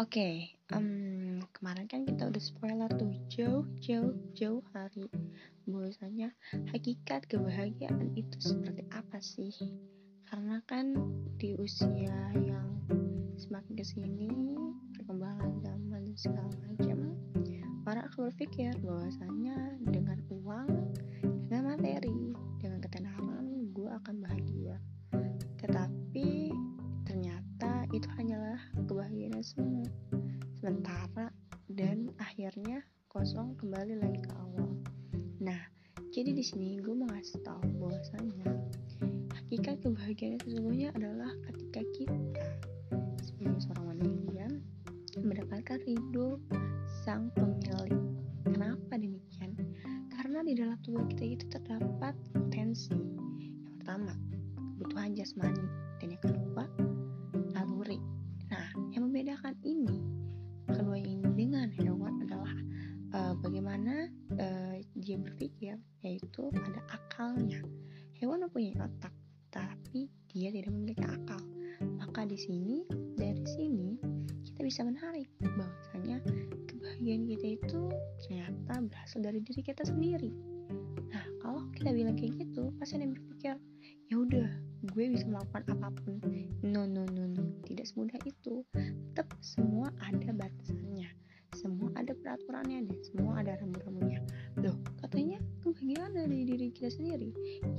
Oke, um, kemarin kan kita udah spoiler tuh jauh jauh jauh hari bahwasanya hakikat kebahagiaan itu seperti apa sih? Karena kan di usia yang semakin ke sini perkembangan zaman dan segala macam orang akan berpikir bahwasanya dengan uang, dan akhirnya kosong kembali lagi ke awal. Nah, jadi di sini gue mau ngasih tahu bahwasanya hakikat kebahagiaan sesungguhnya adalah ketika kita sebagai seorang manusia mendapatkan ridho sang pemilik. Kenapa demikian? Karena di dalam tubuh kita itu terdapat potensi. Yang pertama, kebutuhan jasmani dan yang kedua, berpikir, yaitu ada akalnya. Hewan mempunyai otak, tapi dia tidak memiliki akal. Maka di sini dari sini kita bisa menarik bahwasanya kebahagiaan kita itu ternyata berasal dari diri kita sendiri. Nah, kalau kita bilang kayak gitu, pasti ada yang berpikir, ya udah, gue bisa melakukan apa pun. No, no, no, no, tidak semudah itu. Tetap semua ada batasannya, semua ada peraturannya dan semua ada rambu-rambunya. Sendiri.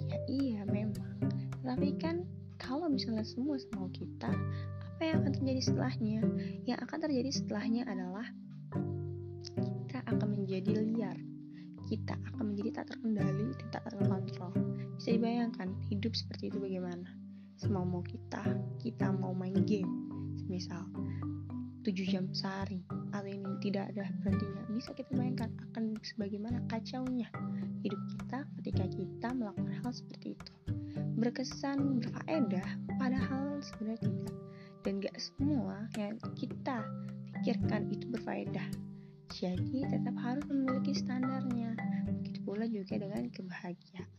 Ya iya, memang. Tapi kan kalau misalnya semua sama kita, apa yang akan terjadi setelahnya? Yang akan terjadi setelahnya adalah kita akan menjadi liar. Kita akan menjadi tak terkendali dan tak terkontrol. Bisa dibayangkan hidup seperti itu bagaimana? Semau mau kita, kita mau main game. Misal 7 jam sehari atau ini tidak ada berhentinya. Bisa kita bayangkan akan sebagaimana kacaunya hidup kita ketika kita melakukan hal seperti itu. Berkesan berfaedah padahal sebenarnya tidak. Dan gak semua yang kita pikirkan itu berfaedah jadi tetap harus memiliki standarnya. Begitu pula juga dengan kebahagiaan.